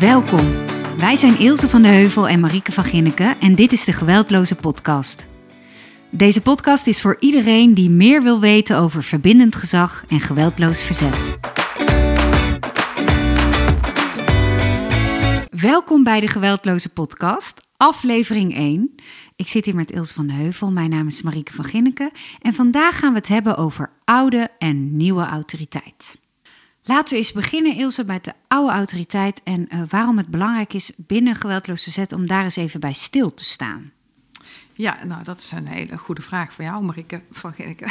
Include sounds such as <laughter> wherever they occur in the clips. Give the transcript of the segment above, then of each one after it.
Welkom. Wij zijn Ilse van de Heuvel en Marieke van Ginneken en dit is de Geweldloze Podcast. Deze podcast is voor iedereen die meer wil weten over verbindend gezag en geweldloos verzet. Welkom bij de Geweldloze Podcast, aflevering 1. Ik zit hier met Ilse van de Heuvel, mijn naam is Marieke van Ginneken en vandaag gaan we het hebben over oude en nieuwe autoriteit. Laten we eens beginnen, Ilse, met de oude autoriteit en uh, waarom het belangrijk is binnen geweldloos verzet om daar eens even bij stil te staan. Ja, nou, dat is een hele goede vraag voor jou, Marieke van Ginneke.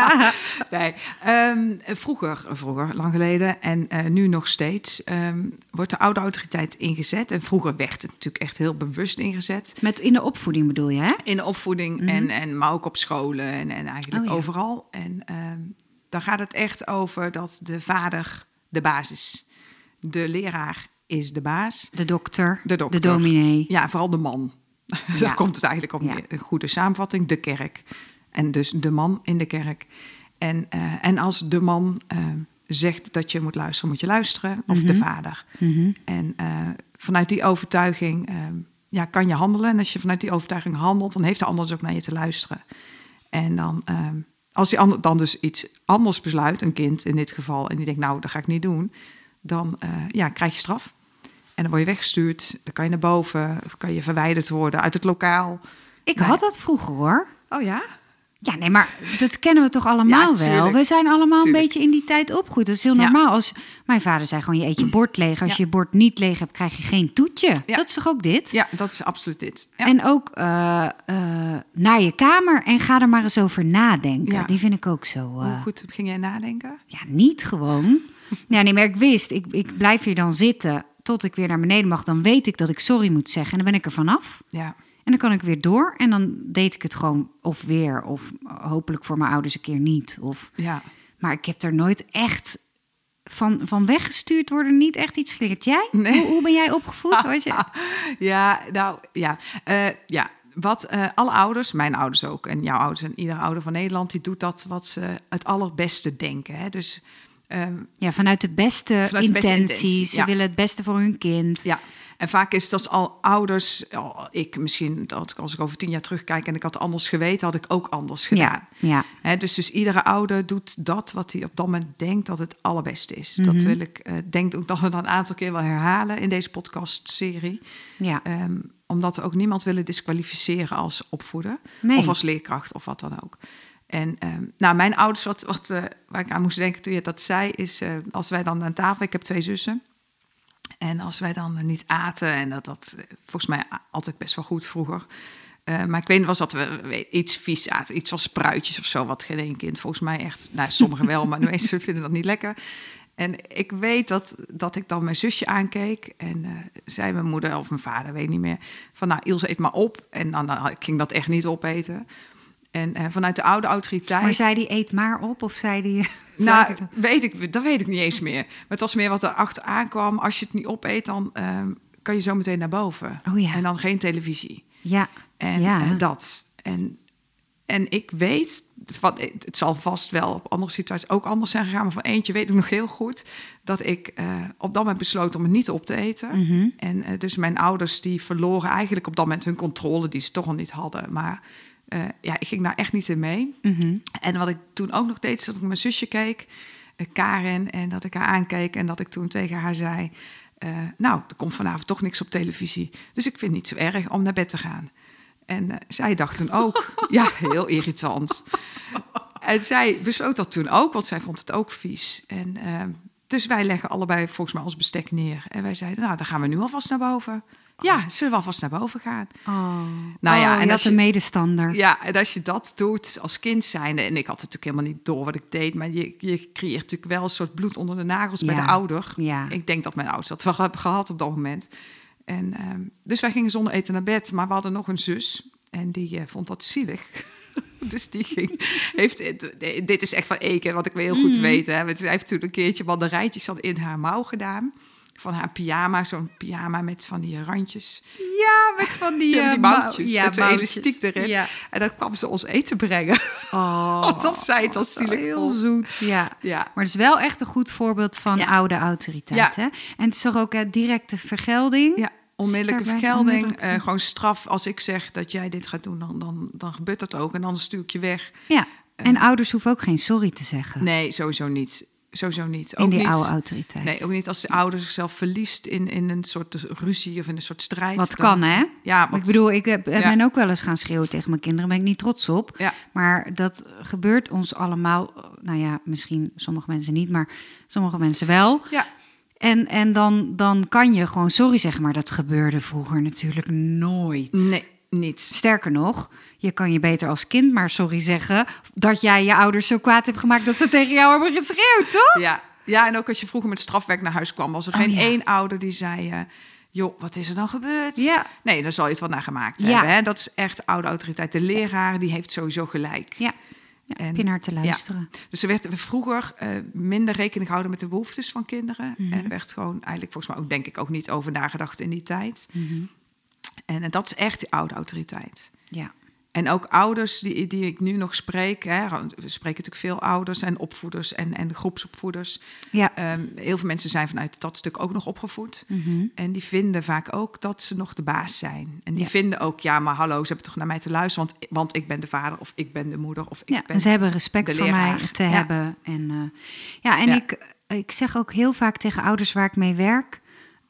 <laughs> nee, um, vroeger, vroeger, lang geleden en uh, nu nog steeds, um, wordt de oude autoriteit ingezet. En vroeger werd het natuurlijk echt heel bewust ingezet. Met in de opvoeding bedoel je, hè? In de opvoeding mm -hmm. en, en maar ook op scholen en, en eigenlijk oh, ja. overal. En um, dan gaat het echt over dat de vader de baas is. De leraar is de baas. De dokter, de, dokter. de dominee. Ja, vooral de man. <laughs> Ja. Daar komt het eigenlijk op ja. een goede samenvatting. De kerk. En dus de man in de kerk. En, uh, en als de man uh, zegt dat je moet luisteren, moet je luisteren. Of mm -hmm. de vader. Mm -hmm. En uh, vanuit die overtuiging ja, kan je handelen. En als je vanuit die overtuiging handelt, dan heeft de ander dus ook naar je te luisteren. En dan als die dan dus iets anders besluit, een kind in dit geval, en die denkt, nou, dat ga ik niet doen, dan uh, ja, krijg je straf. En dan word je weggestuurd, dan kan je naar boven, of kan je verwijderd worden uit het lokaal. Ik had dat vroeger hoor. Oh ja? Ja, nee, maar dat kennen we toch allemaal ja, wel? We zijn allemaal tuurlijk. een beetje in die tijd opgegroeid. Dat is heel normaal. Ja. Als mijn vader zei gewoon, je eet je bord leeg. Als ja. je bord niet leeg hebt, krijg je geen toetje. Dat is toch ook dit? Ja, dat is absoluut dit. En ook uh, uh, naar je kamer en ga er maar eens over nadenken. Die vind ik ook zo. Uh, Hoe goed ging jij nadenken? Ja, niet gewoon. ja, nee, maar ik wist, ik, ik blijf hier dan zitten tot ik weer naar beneden mag. Dan weet ik dat ik sorry moet zeggen en dan ben ik er vanaf. Ja. En dan kan ik weer door en dan deed ik het gewoon of weer of hopelijk voor mijn ouders een keer niet. Of, ja. Maar ik heb er nooit echt van, van weggestuurd worden, niet echt iets geleerd. Jij? Nee. Hoe, hoe ben jij opgevoed? <laughs> Was je... ja, nou ja. Uh, ja. Wat uh, alle ouders, mijn ouders ook en jouw ouders en iedere ouder van Nederland, die doet dat wat ze het allerbeste denken. Hè? Dus um, ja, vanuit de beste vanuit intenties. De beste intentie, ze ja. willen het beste voor hun kind. Ja. En vaak is als al ouders, oh, ik misschien, dat als ik over tien jaar terugkijk en ik had anders geweten, had ik ook anders gedaan. Ja, ja. dus, dus iedere ouder doet dat wat hij op dat moment denkt dat het allerbeste is. Mm -hmm. Dat wil ik, uh, denk ook dat we dan een aantal keer wel herhalen in deze podcast-serie. Ja. Um, omdat we ook niemand willen disqualificeren als opvoeder nee. of als leerkracht of wat dan ook. En um, nou, mijn ouders, wat, wat, uh, waar ik aan moest denken toen je dat zei, is uh, als wij dan aan tafel, ik heb twee zussen. En als wij dan niet aten, en dat dat volgens mij altijd best wel goed vroeger. Uh, maar ik weet was dat we iets vies aten, iets van spruitjes of zo, wat geen één kind volgens mij echt, nou sommigen wel, maar de meesten <laughs> <laughs> vinden dat niet lekker. En ik weet dat, dat ik dan mijn zusje aankeek en uh, zei mijn moeder of mijn vader, weet niet meer, van nou Ilse eet maar op. En dan, dan ik ging dat echt niet opeten. En uh, vanuit de oude autoriteit. Maar zei die eet maar op of zei die. <laughs> Nou, weet ik, dat weet ik niet eens meer. Maar het was meer wat er achteraan kwam. Als je het niet opeet, dan uh, kan je zo meteen naar boven. Oh ja. En dan geen televisie. Ja. En ja. Uh, dat. En, en ik weet, van, het zal vast wel op andere situaties ook anders zijn gegaan. Maar van eentje weet ik nog heel goed dat ik uh, op dat moment besloot om het niet op te eten. Mm -hmm. En uh, dus mijn ouders die verloren eigenlijk op dat moment hun controle, die ze toch al niet hadden. Maar uh, ja, ik ging daar echt niet in mee. Mm -hmm. En wat ik toen ook nog deed, is dat ik mijn zusje keek, uh, Karen, en dat ik haar aankeek en dat ik toen tegen haar zei: uh, Nou, er komt vanavond toch niks op televisie. Dus ik vind het niet zo erg om naar bed te gaan. En zij dacht toen ook: <laughs> Ja, heel irritant. en zij besloot dat toen ook, want zij vond het ook vies. En dus wij leggen allebei volgens mij ons bestek neer. En wij zeiden: Nou, dan gaan we nu alvast naar boven. Ja, zullen we alvast naar boven gaan? Oh. Nou ja, oh, en dat een medestander. Ja, en als je dat doet als kind zijnde, en ik had natuurlijk helemaal niet door wat ik deed, maar je, je creëert natuurlijk wel een soort bloed onder de nagels ja. bij de ouder. Ja. Ik denk dat mijn ouders dat wel hebben gehad op dat moment. En, um, dus wij gingen zonder eten naar bed, maar we hadden nog een zus en die uh, vond dat zielig. <laughs> dus die ging, heeft, dit is echt van Eke, wat ik wel heel goed mm. weet. Hè. Ze heeft toen een keertje mandarijntjes in haar mouw gedaan van haar pyjama, zo'n pyjama met van die randjes. Ja, met van die, <laughs> Ja, die eh, mouwtjes, mouw- ja, met mouwtjes. elastiek erin. Ja. En dan kwam ze ons eten brengen. <laughs> Oh, dat zij het als zielig heel zoet. Ja. Ja. Maar het is wel echt een goed voorbeeld van oude autoriteit. Hè? En het is toch ook hè, directe vergelding. Ja, onmiddellijke vergelding. eh, gewoon straf. Als ik zeg dat jij dit gaat doen, dan, dan, dan gebeurt dat ook. En dan stuur ik je weg. Ja. En ouders hoeven ook geen sorry te zeggen Nee, sowieso niet. Sowieso niet. in Ook die niet, oude autoriteit. Nee, ook niet als de ouder zichzelf verliest in, in een soort ruzie of in een soort strijd. Wat dan- kan, hè? Ja, wat, Ik bedoel, ik heb, Ja. ben ook wel eens gaan schreeuwen tegen mijn kinderen. Ben ik niet trots op. Ja. Maar dat gebeurt ons allemaal. Nou ja, misschien sommige mensen niet, maar sommige mensen wel. ja, En, en dan, dan kan je gewoon sorry zeggen. Maar dat gebeurde vroeger natuurlijk nooit. nee, niet. Sterker nog, je kan je beter als kind maar sorry zeggen... dat jij je ouders zo kwaad hebt gemaakt... dat ze tegen jou hebben geschreeuwd, toch? Ja. ja, en ook als je vroeger met strafwerk naar huis kwam, was er Oh, geen ja. één ouder die zei: eh, Joh, wat is er dan gebeurd? Ja. Nee, dan zal je het wel naar gemaakt Ja. hebben. Hè? Dat is echt oude autoriteit. De leraar die heeft sowieso gelijk. Ja, ja En- naar te luisteren. Dus er werd vroeger eh, minder rekening gehouden met de behoeftes van kinderen. Mhm. En er werd gewoon eigenlijk volgens mij ook denk ik ook niet over nagedacht in die tijd. Mhm. En, dat is echt die oude autoriteit. Ja. En ook ouders die, die ik nu nog spreek, hè, we spreken natuurlijk veel ouders en opvoeders en, en groepsopvoeders. Ja. Ehm, heel veel mensen zijn vanuit dat stuk ook nog opgevoed. Mhm. En die vinden vaak ook dat ze nog de baas zijn. En die Ja. vinden ook, ja, maar hallo, ze hebben toch naar mij te luisteren, want, want ik ben de vader of ik ben de moeder of ik Ja, ben en ze hebben respect voor mij te Ja. hebben. En, eh, ja, en. Ik, ik zeg ook heel vaak tegen ouders waar ik mee werk...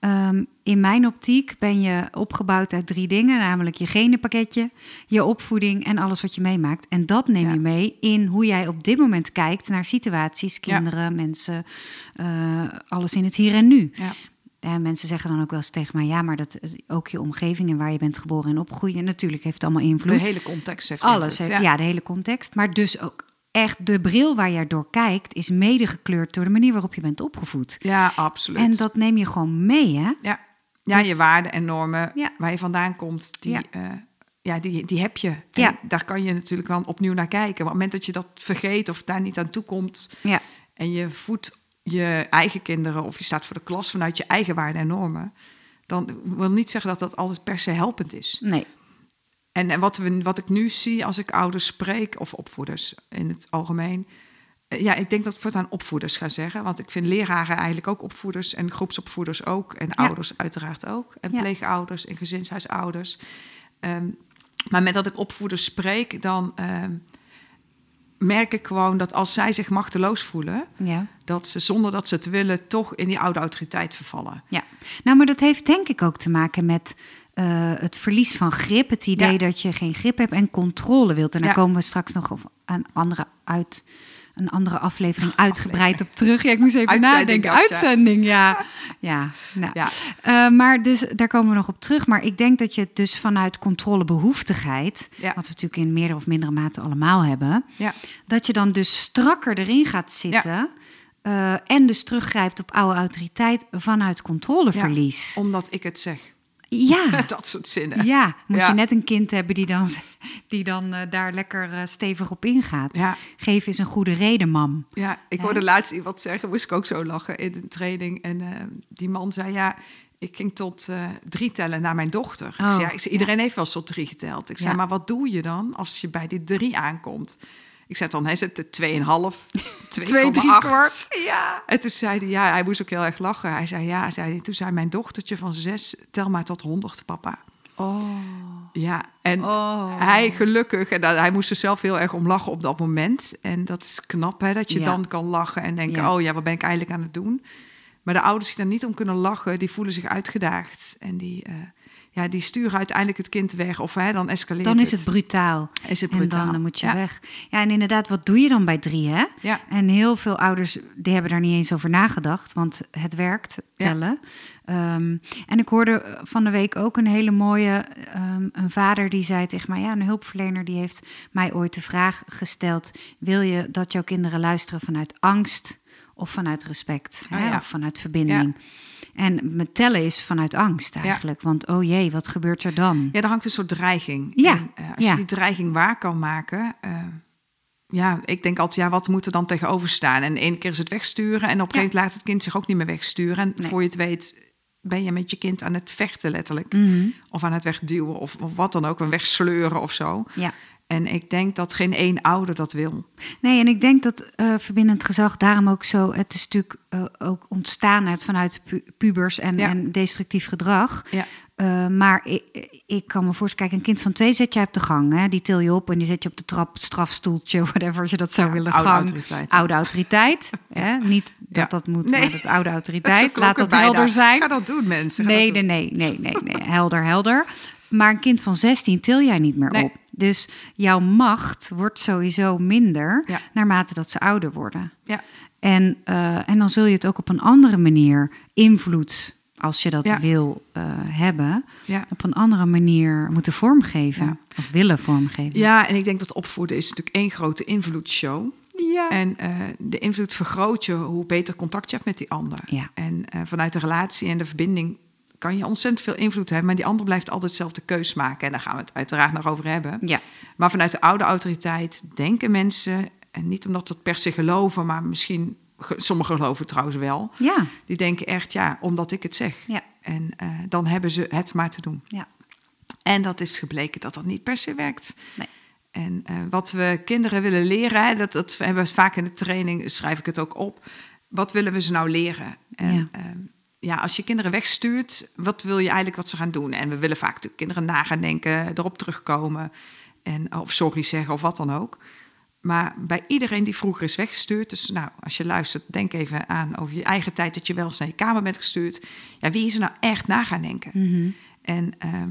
ehm, in mijn optiek ben je opgebouwd uit drie dingen, namelijk je genenpakketje, je opvoeding en alles wat je meemaakt. En dat neem Ja. je mee in hoe jij op dit moment kijkt naar situaties, Ja. kinderen, mensen, eh, alles in het hier en nu. Ja. Ja, mensen zeggen dan ook wel eens tegen mij, ja, maar dat ook je omgeving en waar je bent geboren en opgegroeid, natuurlijk heeft het allemaal invloed. De hele context heeft Alles, invloed, heeft- ja. de hele context. Maar dus ook echt de bril waar je door kijkt, is mede gekleurd door de manier waarop je bent opgevoed. Ja, absoluut. En dat neem je gewoon mee, hè? ja. ja, dat- je waarden en normen Ja. waar je vandaan komt, die, Ja. ja. ja, die, die heb je. En Ja. daar kan je natuurlijk wel opnieuw naar kijken. Maar op het moment dat je dat vergeet of daar niet aan toekomt... Ja, en je voedt je eigen kinderen... of je staat voor de klas vanuit je eigen waarden en normen... dan wil niet zeggen dat dat altijd per se helpend is. nee. En, en wat, we, wat ik nu zie als ik ouders spreek, of opvoeders in het algemeen. eh, Ja, ik denk dat ik voortaan opvoeders ga zeggen. Want ik vind leraren eigenlijk ook opvoeders en groepsopvoeders ook. En ouders uiteraard ook. En Ja. pleegouders en gezinshuisouders. Ehm, maar met dat ik opvoeders spreek, dan ehm, merk ik gewoon dat als zij zich machteloos voelen, Ja. dat ze zonder dat ze het willen toch in die oude autoriteit vervallen. ja. Nou, maar dat heeft denk ik ook te maken met eh, het verlies van grip. Het idee Ja. dat je geen grip hebt en controle wilt. En daar Ja. komen we straks nog op een andere uit. Een andere aflevering uitgebreid op terug. Ja, ik moest even Uitzending nadenken. Uitzending, ja. <laughs> Ja, nou. Ja. Eh, maar dus daar komen we nog op terug. Maar ik denk dat je het dus vanuit controlebehoeftigheid, wat we natuurlijk in meerdere of mindere mate allemaal hebben, dat je dan dus strakker erin gaat zitten. eh, en dus teruggrijpt op oude autoriteit vanuit controleverlies. Omdat ik het zeg. Ja, <laughs> dat soort zinnen. ja. moet Ja. je net een kind hebben die dan, die dan eh, daar lekker eh, stevig op ingaat. Ja. Geef eens een goede reden, mam. Ja, ik hoorde laatst iemand zeggen, moest ik ook zo lachen in een training. En eh, die man zei, ja, ik ging tot drie tellen naar mijn dochter. ik Oh, zei, ja, ik zei, iedereen heeft wel eens tot drie geteld. Ik zei, maar wat doe je dan als je bij die drie aankomt? Ik zei dan, hij zit er 2,5, 2,8. <laughs> Twee, drie kwart. Ja. En toen zei hij, ja, hij moest ook heel erg lachen. Hij zei, ja, zei hij, toen zei mijn dochtertje van zes, tel maar tot 100, papa. Oh. Ja, en Oh. hij gelukkig, en dat- hij moest er zelf heel erg om lachen op dat moment. En dat is knap, hè, dat je Ja. dan kan lachen en denken: Ja. oh ja, wat ben ik eigenlijk aan het doen? Maar de ouders die daar niet om kunnen lachen, die voelen zich uitgedaagd. En die, eh, ja, die sturen uiteindelijk het kind weg. Of hè, dan escaleert Dan is het brutaal. Is het En brutaal. dan, dan moet je Ja. weg. Ja, en inderdaad, wat doe je dan bij drie, hè? Ja. En heel veel ouders die hebben daar niet eens over nagedacht, want het werkt, Ja. tellen. Ehm, en ik hoorde van de week ook een hele mooie, ehm, een vader die zei tegen mij, ja, een hulpverlener die heeft mij ooit de vraag gesteld, wil je dat jouw kinderen luisteren vanuit angst of vanuit respect? Ah, hè? ja. Of vanuit verbinding? En met tellen is vanuit angst eigenlijk, want oh jee, wat gebeurt er dan? Ja, er hangt een soort dreiging. Ja, En, eh, als ja. je die dreiging waar kan maken, eh, ja, ik denk altijd, ja, wat moet er dan tegenover staan? En één keer is het wegsturen en op een gegeven moment laat het kind zich ook niet meer wegsturen. En Nee. voor je het weet ben je met je kind aan het vechten letterlijk. Mhm. Of aan het wegduwen of, of wat dan ook, een wegsleuren of zo. Ja. En ik denk dat geen één ouder dat wil. Nee, en ik denk dat eh, verbindend gezag daarom ook zo. Het is natuurlijk eh, ook ontstaan uit, vanuit pu- pubers en, Ja. en destructief gedrag. Ja. Eh, maar ik, ik kan me voorstellen, kijk, een kind van twee zet je op de gang. Hè? Die til je op en die zet je op de trap, strafstoeltje, <laughs> whatever als je dat zou Ja, willen. oude gang. autoriteit. Oude autoriteit. <laughs> hè? Niet dat dat moet, Nee. maar dat oude Dat autoriteit. ook Laat dat bijna. helder zijn. Ga dat doen, mensen. Nee, dat nee, doen. nee, nee, nee, nee. Helder, helder. Maar een kind van 16 til jij niet meer Nee. op. Dus jouw macht wordt sowieso minder Ja. naarmate dat ze ouder worden. Ja. En, eh, en dan zul je het ook op een andere manier invloed, als je dat Ja. wil eh, hebben, Ja. op een andere manier moeten vormgeven. Ja. Of willen vormgeven. ja, en ik denk dat opvoeden is natuurlijk één grote invloedsshow. Ja. En eh, de invloed vergroot je hoe beter contact je hebt met die ander. Ja. En vanuit de relatie en de verbinding kan je ontzettend veel invloed hebben. Maar die ander blijft altijd dezelfde keus maken. En daar gaan we het uiteraard nog over hebben. Ja. Maar vanuit de oude autoriteit denken mensen... en niet omdat ze het per se geloven... maar misschien, ge- sommigen geloven trouwens wel... Ja. die denken echt, ja, omdat ik het zeg. Ja. En eh, dan hebben ze het maar te doen. Ja. En dat is gebleken dat dat niet per se werkt. Nee. En eh, wat we kinderen willen leren, hè, dat, dat hebben we vaak in de training, schrijf ik het ook op. Wat willen we ze nou leren? En, Ja. ja. Ja, als je kinderen wegstuurt, wat wil je eigenlijk wat ze gaan doen? En we willen vaak natuurlijk kinderen na gaan denken, erop terugkomen. En, of sorry zeggen of wat dan ook. Maar bij iedereen die vroeger is weggestuurd, dus nou, als je luistert, denk even aan over je eigen tijd dat je wel eens naar je kamer bent gestuurd. Ja, wie is er nou echt na gaan denken? Mhm. En, ehm,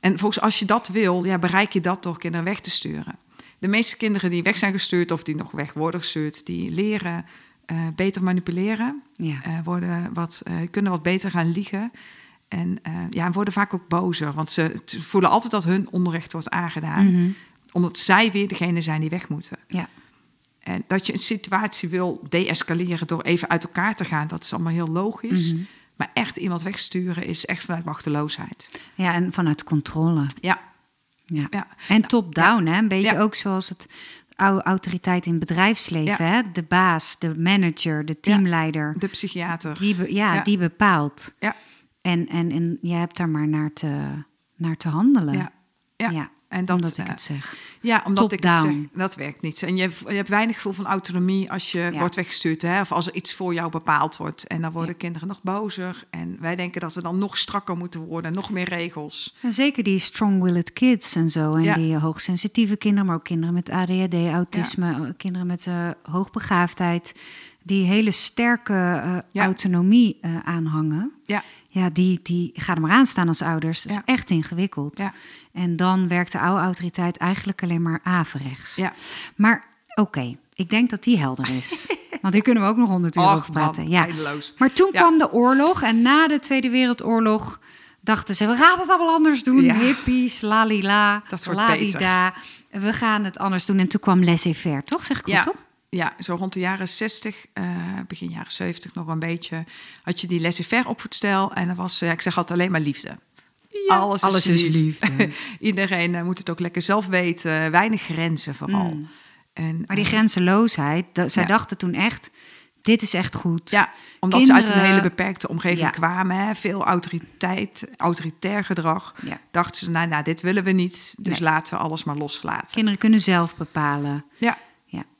en volgens als je dat wil, ja, bereik je dat door kinderen weg te sturen. De meeste kinderen die weg zijn gestuurd of die nog weg worden gestuurd, die leren eh, beter manipuleren, Ja. eh, worden wat, eh, kunnen wat beter gaan liegen. En ja, en worden vaak ook bozer, want ze, voelen altijd dat hun onrecht wordt aangedaan, Mhm. omdat zij weer degene zijn die weg moeten. Ja. En dat je een situatie wil deescaleren door even uit elkaar te gaan, dat is allemaal heel logisch. Mhm. Maar echt iemand wegsturen is echt vanuit machteloosheid. ja, en vanuit controle. Ja, Ja. ja. En top-down, hè? Een beetje Ja. ook zoals het autoriteit in het bedrijfsleven. Hè? De baas, de manager, de teamleider. De psychiater. Die, be- ja, Ja. die bepaalt. Ja, En, en, en jij hebt daar maar naar te, naar te handelen. ja, ja. En dat, omdat ik eh, het zeg. Ja, omdat ik het zeg, dat werkt niet. zo. En je, je hebt weinig gevoel van autonomie als je Ja. wordt weggestuurd. Hè? Of als er iets voor jou bepaald wordt. En dan worden Ja. kinderen nog bozer. En wij denken dat we dan nog strakker moeten worden. Nog meer regels. En zeker die strong-willed kids en zo. En Ja. die eh, hoogsensitieve kinderen, maar ook kinderen met ADHD, autisme, kinderen met eh, hoogbegaafdheid. Die hele sterke eh, Ja. autonomie eh, aanhangen. Ja, Ja, die, die gaan er maar aan staan als ouders. Dat Ja. is echt ingewikkeld. Ja. En dan werkt de oude autoriteit eigenlijk alleen maar averechts. ja. Maar oké, ik denk dat die helder is. <laughs> Want hier kunnen we ook nog honderd uur over praten. man, ja. eindeloos. Maar toen kwam de oorlog en na de Tweede Wereldoorlog dachten ze... we gaan het allemaal anders doen. Hippies, lalila, ladida. We gaan het anders doen. En toen kwam laissez-faire, toch? Zeg ik goed, toch? Ja, zo rond de jaren 60, eh, begin jaren 70 nog een beetje, had je die laissez-faire opvoedstijl. En dan was, eh, ik zeg altijd alleen maar liefde. alles, alles is liefde. <laughs> Iedereen eh, moet het ook lekker zelf weten. Weinig grenzen vooral. Mm. En, Maar die grenzeloosheid, dat, zij Ja. dachten toen echt... dit is echt goed. Ja, omdat ze uit een hele beperkte omgeving Ja. kwamen. Hè, veel autoriteit, autoritair gedrag. Ja. Dachten ze, nou, nou, dit willen we niet. Dus Nee. laten we alles maar loslaten. Kinderen kunnen zelf bepalen. Ja,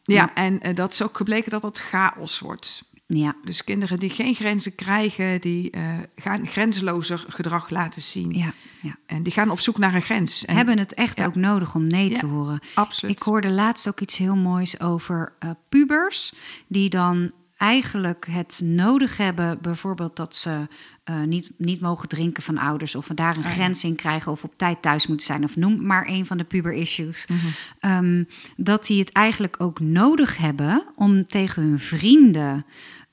Ja, en eh, dat is ook gebleken dat het chaos wordt. ja. Dus kinderen die geen grenzen krijgen, die eh, gaan grenzelozer gedrag laten zien. ja, ja. En die gaan op zoek naar een grens. En hebben het echt Ja. ook nodig om nee Ja, te horen. absoluut. Ik hoorde laatst ook iets heel moois over eh, pubers die dan eigenlijk het nodig hebben, bijvoorbeeld dat ze eh, niet, niet mogen drinken van ouders of daar een ja. grens in krijgen of op tijd thuis moeten zijn of noem maar een van de puber issues. Mhm. Ehm, dat die het eigenlijk ook nodig hebben om tegen hun vrienden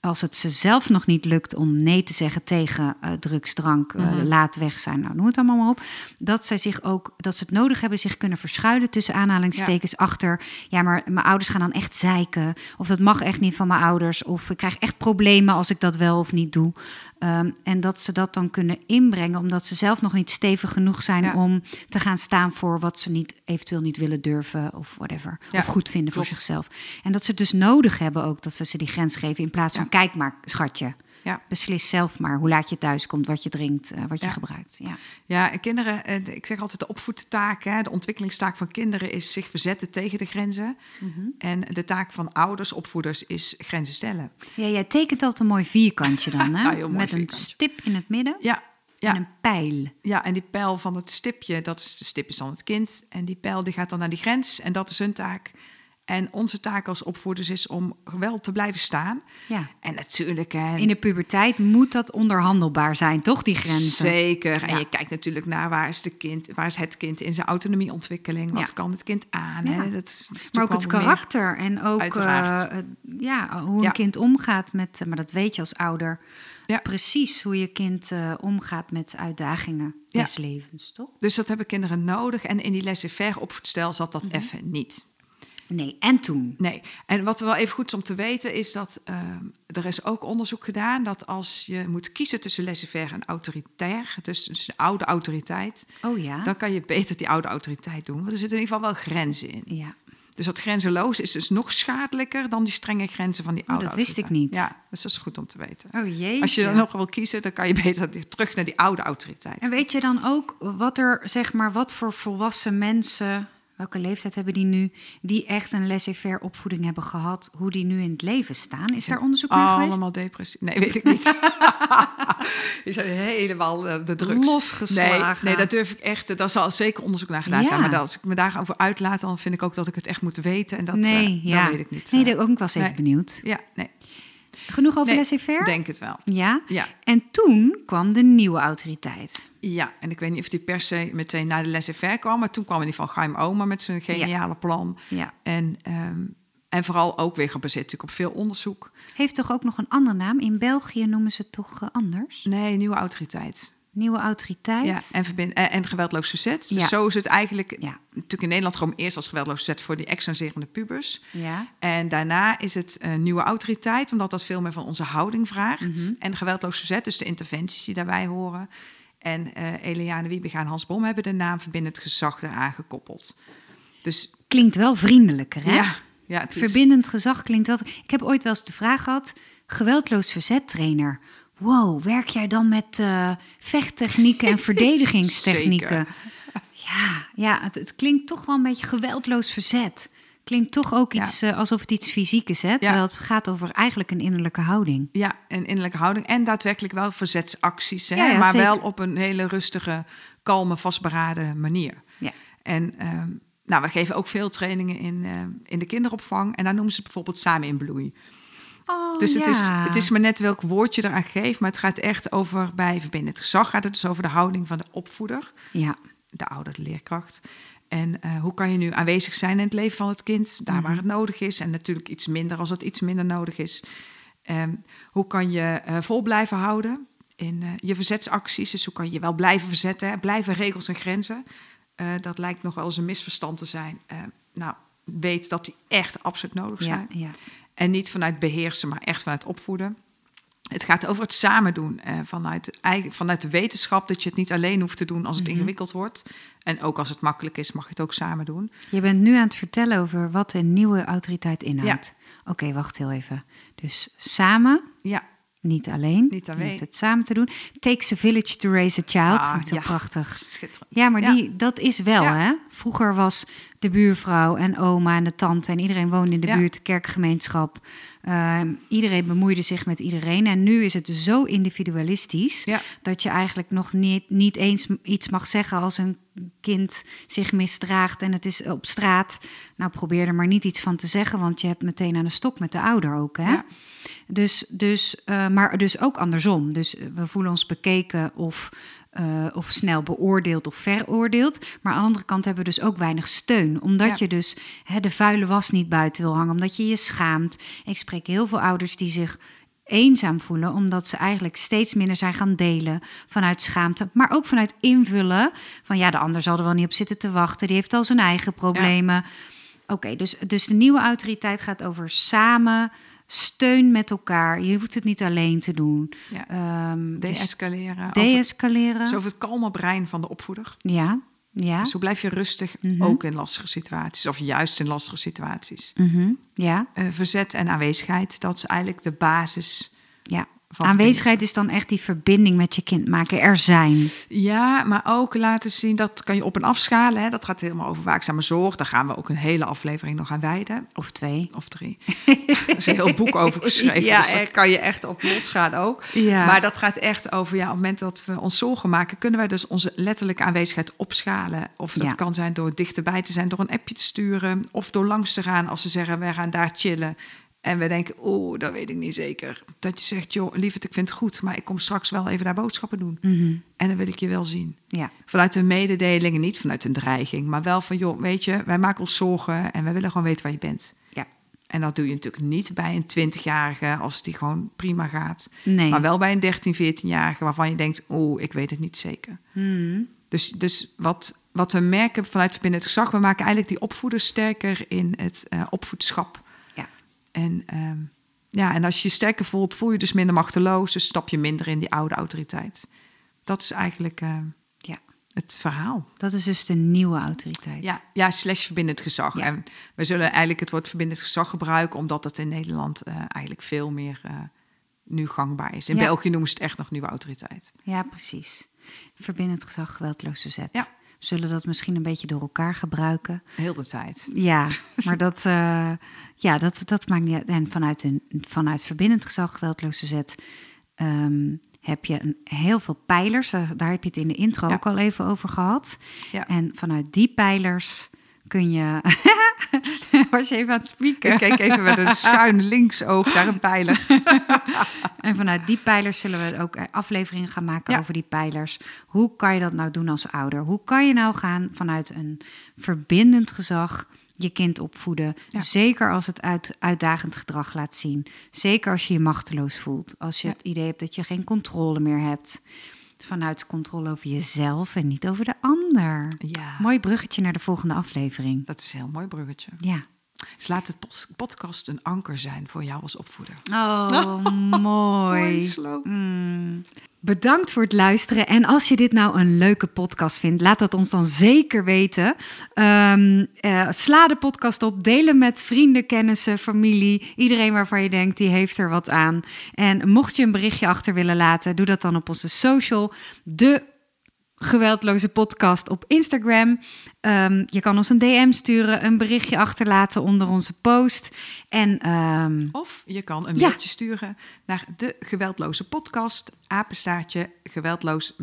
als het ze zelf nog niet lukt om nee te zeggen tegen eh, drugs, drank, eh, Mhm. laat weg zijn, nou noem het allemaal maar op, dat zij zich ook, dat ze het nodig hebben, zich kunnen verschuilen tussen aanhalingstekens achter, ja, maar mijn ouders gaan dan echt zeiken, of dat mag echt niet van mijn ouders, of ik krijg echt problemen als ik dat wel of niet doe. Ehm, en dat ze dat dan kunnen inbrengen, omdat ze zelf nog niet stevig genoeg zijn Ja. om te gaan staan voor wat ze niet, eventueel niet willen durven of whatever. Ja, of goed vinden voor zichzelf. En dat ze het dus nodig hebben ook dat we ze die grens geven. In plaats van, Ja. kijk maar, schatje. Ja. Beslis zelf maar hoe laat je thuis komt, wat je drinkt, eh, wat je Ja. gebruikt. Ja. Ja, en kinderen, eh, ik zeg altijd de opvoedtaak, hè, de ontwikkelingstaak van kinderen is zich verzetten tegen de grenzen. Mhm. En de taak van ouders, opvoeders, is grenzen stellen. ja, jij tekent altijd een mooi vierkantje dan, <laughs> hè? Ja, Met een stip in het midden Ja, ja. en een pijl. Ja, en die pijl van het stipje, dat is de stip is dan het kind. En die pijl die gaat dan naar die grens en dat is hun taak. En onze taak als opvoeders is om wel te blijven staan. Ja. En natuurlijk, In de puberteit moet dat onderhandelbaar zijn, toch, die grenzen? Zeker. En je kijkt natuurlijk naar waar is, de kind, waar is het kind in zijn autonomieontwikkeling? Wat Ja. kan het kind aan? Ja. Hè? Dat is, dat is Maar ook het meer- karakter en ook eh, ja, hoe een kind omgaat met, eh, maar dat weet je als ouder, Ja. precies hoe je kind eh, omgaat met uitdagingen Ja. des levens, toch? Dus dat hebben kinderen nodig. En in die laissez-faire opvoedstel zat Mhm. dat even niet. Nee, en toen? Nee, en wat wel even goed is om te weten is dat ehm, er is ook onderzoek gedaan dat als je moet kiezen tussen laissez-faire en autoritair, dus, dus de oude autoriteit, Oh ja? dan kan je beter die oude autoriteit doen. Want er zitten in ieder geval wel grenzen in. ja. Dus dat grenzeloos is dus nog schadelijker dan die strenge grenzen van die Oh, oude dat wist ik niet. Ja, dus dat is goed om te weten. Oh jeetje. Als je dan nog wil kiezen, dan kan je beter terug naar die oude autoriteit. En weet je dan ook wat er, zeg maar, wat voor volwassen mensen, welke leeftijd hebben die nu, die echt een laissez-faire opvoeding hebben gehad, hoe die nu in het leven staan? Is daar onderzoek naar geweest? Allemaal depressief. Nee, weet ik niet. <laughs> Die zijn helemaal eh, de drugs. Losgeslagen. Nee, nee, dat durf ik echt. Daar zal zeker onderzoek naar gedaan Ja. zijn. Maar dat- als ik me daarover uitlaat, dan vind ik ook dat ik het echt moet weten. En dat, eh, nee, ja. dat weet ik niet. Nee, Eh, dat ook was even nee. benieuwd. Ja, nee. Genoeg over nee, laissez-faire? denk het wel. Ja. Ja. En toen kwam de nieuwe autoriteit. Ja, en ik weet niet of die per se meteen naar de laissez-faire kwam. Maar toen kwam in ieder geval Chaim Oma met zijn geniale plan. Ja. En, ehm, en vooral ook weer gebaseerd natuurlijk op veel onderzoek. Heeft toch ook nog een andere naam? In België noemen ze het toch eh, anders? Nee, nieuwe autoriteit. Nieuwe autoriteit. Ja, en, verbind, en, en geweldloos verzet. Dus Ja. zo is het eigenlijk Ja. natuurlijk in Nederland gewoon eerst als geweldloos verzet voor die excenserende pubers. Ja. En daarna is het nieuwe autoriteit, omdat dat veel meer van onze houding vraagt. Mhm. En geweldloos verzet, dus de interventies die daarbij horen. En eh Eliane Wiebega en Hans Bom hebben de naam verbindend gezag eraan gekoppeld. Dus Klinkt wel vriendelijker, hè? ja, ja het Verbindend gezag klinkt wel. Ik heb ooit wel eens de vraag gehad: geweldloos verzettrainer. Wow, werk jij dan met eh, vechttechnieken en <laughs> verdedigingstechnieken? Ja, ja het, het klinkt toch wel een beetje geweldloos verzet. Klinkt toch ook Ja. iets eh, alsof het iets fysiek is, hè? Terwijl het gaat over eigenlijk een innerlijke houding. Ja, een innerlijke houding en daadwerkelijk wel verzetsacties. Hè? Ja, maar zeker. wel op een hele rustige, kalme, vastberaden manier. Ja. En ehm, nou, we geven ook veel trainingen in, ehm, in de kinderopvang. En daar noemen ze het bijvoorbeeld samen in bloei. Oh, Dus het, is, het is maar net welk woord je eraan geeft. Maar het gaat echt over, bij verbindend gezag gaat het dus over de houding van de opvoeder. Ja, De ouder, de leerkracht. En eh, hoe kan je nu aanwezig zijn in het leven van het kind, daar Mhm. waar het nodig is. En natuurlijk iets minder als het iets minder nodig is. Ehm, hoe kan je eh, vol blijven houden in eh, je verzetsacties? Dus hoe kan je wel blijven verzetten, hè? blijven regels en grenzen. Dat lijkt nog wel eens een misverstand te zijn. Nou, weet dat die echt absoluut nodig ja, zijn. ja. En niet vanuit beheersen, maar echt vanuit opvoeden. Het gaat over het samen doen. eh, vanuit, vanuit de wetenschap dat je het niet alleen hoeft te doen als het Mhm. ingewikkeld wordt. En ook als het makkelijk is, mag je het ook samen doen. Je bent nu aan het vertellen over wat een nieuwe autoriteit inhoudt. Oké, wacht heel even. Dus samen, Ja, niet alleen. Niet Je alleen. hoeft het samen te doen. Takes a village to raise a child. Ah, ja. prachtig. <laughs> schitterend. Ja, maar Ja. Die, dat is wel, hè? Vroeger was de buurvrouw en oma en de tante... en iedereen woonde in de Ja. buurt, de kerkgemeenschap. Uh, iedereen bemoeide zich met iedereen. En nu is het zo individualistisch... Ja. dat je eigenlijk nog niet, niet eens iets mag zeggen... als een kind zich misdraagt en het is op straat. Nou, probeer er maar niet iets van te zeggen... want je hebt meteen aan de stok met de ouder ook, hè? Ja. Dus, dus, uh, maar dus ook andersom. Dus we voelen ons bekeken of, uh, of snel beoordeeld of veroordeeld. Maar aan de andere kant hebben we dus ook weinig steun. Omdat Ja. je dus hè, de vuile was niet buiten wil hangen. Omdat je je schaamt. Ik spreek heel veel ouders die zich eenzaam voelen. Omdat ze eigenlijk steeds minder zijn gaan delen. Vanuit schaamte. Maar ook vanuit invullen. Van ja, de ander zal er wel niet op zitten te wachten. Die heeft al zijn eigen problemen. Oké, dus, dus de nieuwe autoriteit gaat over samen Steun met elkaar. Je hoeft het niet alleen te doen. Ja. Ehm, dus Deescaleren. over- Deescaleren. Dus over het kalme brein van de opvoeder. Ja, ja. Zo blijf je rustig, ook in lastige situaties. Of juist in lastige situaties. Mhm, ja, Eh, verzet en aanwezigheid, dat is eigenlijk de basis. ja. Van Aanwezigheid is dan echt die verbinding met je kind maken. Er zijn. Ja, maar ook laten zien, dat kan je op en afschalen. Hè? Dat gaat helemaal over waakzame zorg. Daar gaan we ook een hele aflevering nog aan wijden. Of twee. Of drie. <laughs> er is een heel boek over geschreven. Ja, dus daar kan je echt op losgaan ook. Ja. Maar dat gaat echt over, ja, op het moment dat we ons zorgen maken... kunnen wij dus onze letterlijke aanwezigheid opschalen. Of dat Ja. kan zijn door dichterbij te zijn, door een appje te sturen... of door langs te gaan als ze zeggen, wij gaan daar chillen... En we denken, oeh, dat weet ik niet zeker. Dat je zegt, joh, lieverd, ik vind het goed... maar ik kom straks wel even daar boodschappen doen. En dan wil ik je wel zien. Ja, Vanuit een mededeling, en niet vanuit een dreiging... maar wel van, joh, weet je, wij maken ons zorgen... en wij willen gewoon weten waar je bent. ja. En dat doe je natuurlijk niet bij een 20-jarige als die gewoon prima gaat. Nee. Maar wel bij een 13, 14-jarige waarvan je denkt, oeh, ik weet het niet zeker. Mhm. Dus, dus wat, wat we merken vanuit Verbindend Gezag, we maken eigenlijk die opvoeders sterker in het eh, opvoedschap. En, ehm, ja, en als je je sterker voelt, voel je dus minder machteloos, dus stap je minder in die oude autoriteit. Dat is eigenlijk ehm, ja. het verhaal. Dat is dus de nieuwe autoriteit. Ja, ja slash verbindend gezag. Ja. En we zullen eigenlijk het woord verbindend gezag gebruiken, omdat het in Nederland eh, eigenlijk veel meer eh, nu gangbaar is. In Ja. België noemen ze het echt nog nieuwe autoriteit. Ja, precies. Verbindend gezag, geweldloze zet. Ja. Zullen dat misschien een beetje door elkaar gebruiken. Heel de tijd. Ja, <laughs> maar dat, eh, ja, dat, dat maakt niet uit. En vanuit, een, vanuit verbindend gezag, geweldloze zet, ehm, heb je een, heel veel pijlers. Daar, daar heb je het in de intro Ja. ook al even over gehad. Ja. En vanuit die pijlers kun je... <laughs> Was je even aan het spieken? Ik keek even met een schuin linksoog naar een pijler. <laughs> En vanuit die pijlers zullen we ook afleveringen gaan maken Ja. over die pijlers. Hoe kan je dat nou doen als ouder? Hoe kan je nou gaan vanuit een verbindend gezag je kind opvoeden? Ja. Zeker als het uit, uitdagend gedrag laat zien. Zeker als je je machteloos voelt. Als je Ja. het idee hebt dat je geen controle meer hebt. Vanuit controle over jezelf en niet over de ander. Ja, Mooi bruggetje naar de volgende aflevering. dat is een heel mooi bruggetje. Ja. Dus laat de podcast een anker zijn voor jou als opvoeder. Oh, <laughs> mooi. Mooi slow. Mm. Bedankt voor het luisteren. En als je dit nou een leuke podcast vindt, laat dat ons dan zeker weten. Eh, sla de podcast op, deel hem met vrienden, kennissen, familie. Iedereen waarvan je denkt, die heeft er wat aan. En mocht je een berichtje achter willen laten, doe dat dan op onze social. De geweldloze podcast op Instagram. Ehm, je kan ons een DM sturen, een berichtje achterlaten onder onze post. En ehm, Of je kan een Ja. mailtje sturen naar de geweldloze podcast, apenstaartje, geweldloos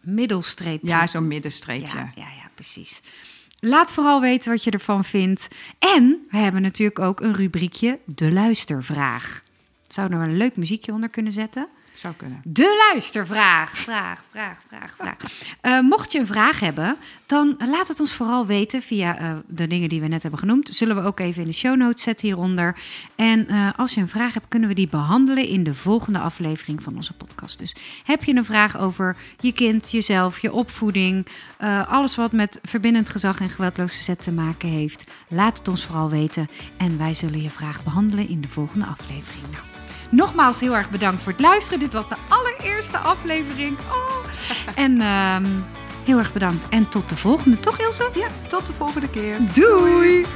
middelstreepje. Ja, zo'n middenstreepje. Ja, ja, ja, precies. Laat vooral weten wat je ervan vindt. En we hebben natuurlijk ook een rubriekje De Luistervraag. Zouden we er een leuk muziekje onder kunnen zetten? Zou kunnen. De luistervraag. Vraag, vraag, vraag, vraag. Eh, mocht je een vraag hebben, dan laat het ons vooral weten via eh, de dingen die we net hebben genoemd. Zullen we ook even in de show notes zetten hieronder. En eh, als je een vraag hebt, kunnen we die behandelen in de volgende aflevering van onze podcast. Dus heb je een vraag over je kind, jezelf, je opvoeding, alles wat met verbindend gezag en geweldloos verzet te maken heeft, laat het ons vooral weten. En wij zullen je vraag behandelen in de volgende aflevering. Nou, Nogmaals heel erg bedankt voor het luisteren. Dit was de allereerste aflevering. Oh. <laughs> En ehm, heel erg bedankt. En tot de volgende, toch Ilse? Ja, tot de volgende keer. Doei.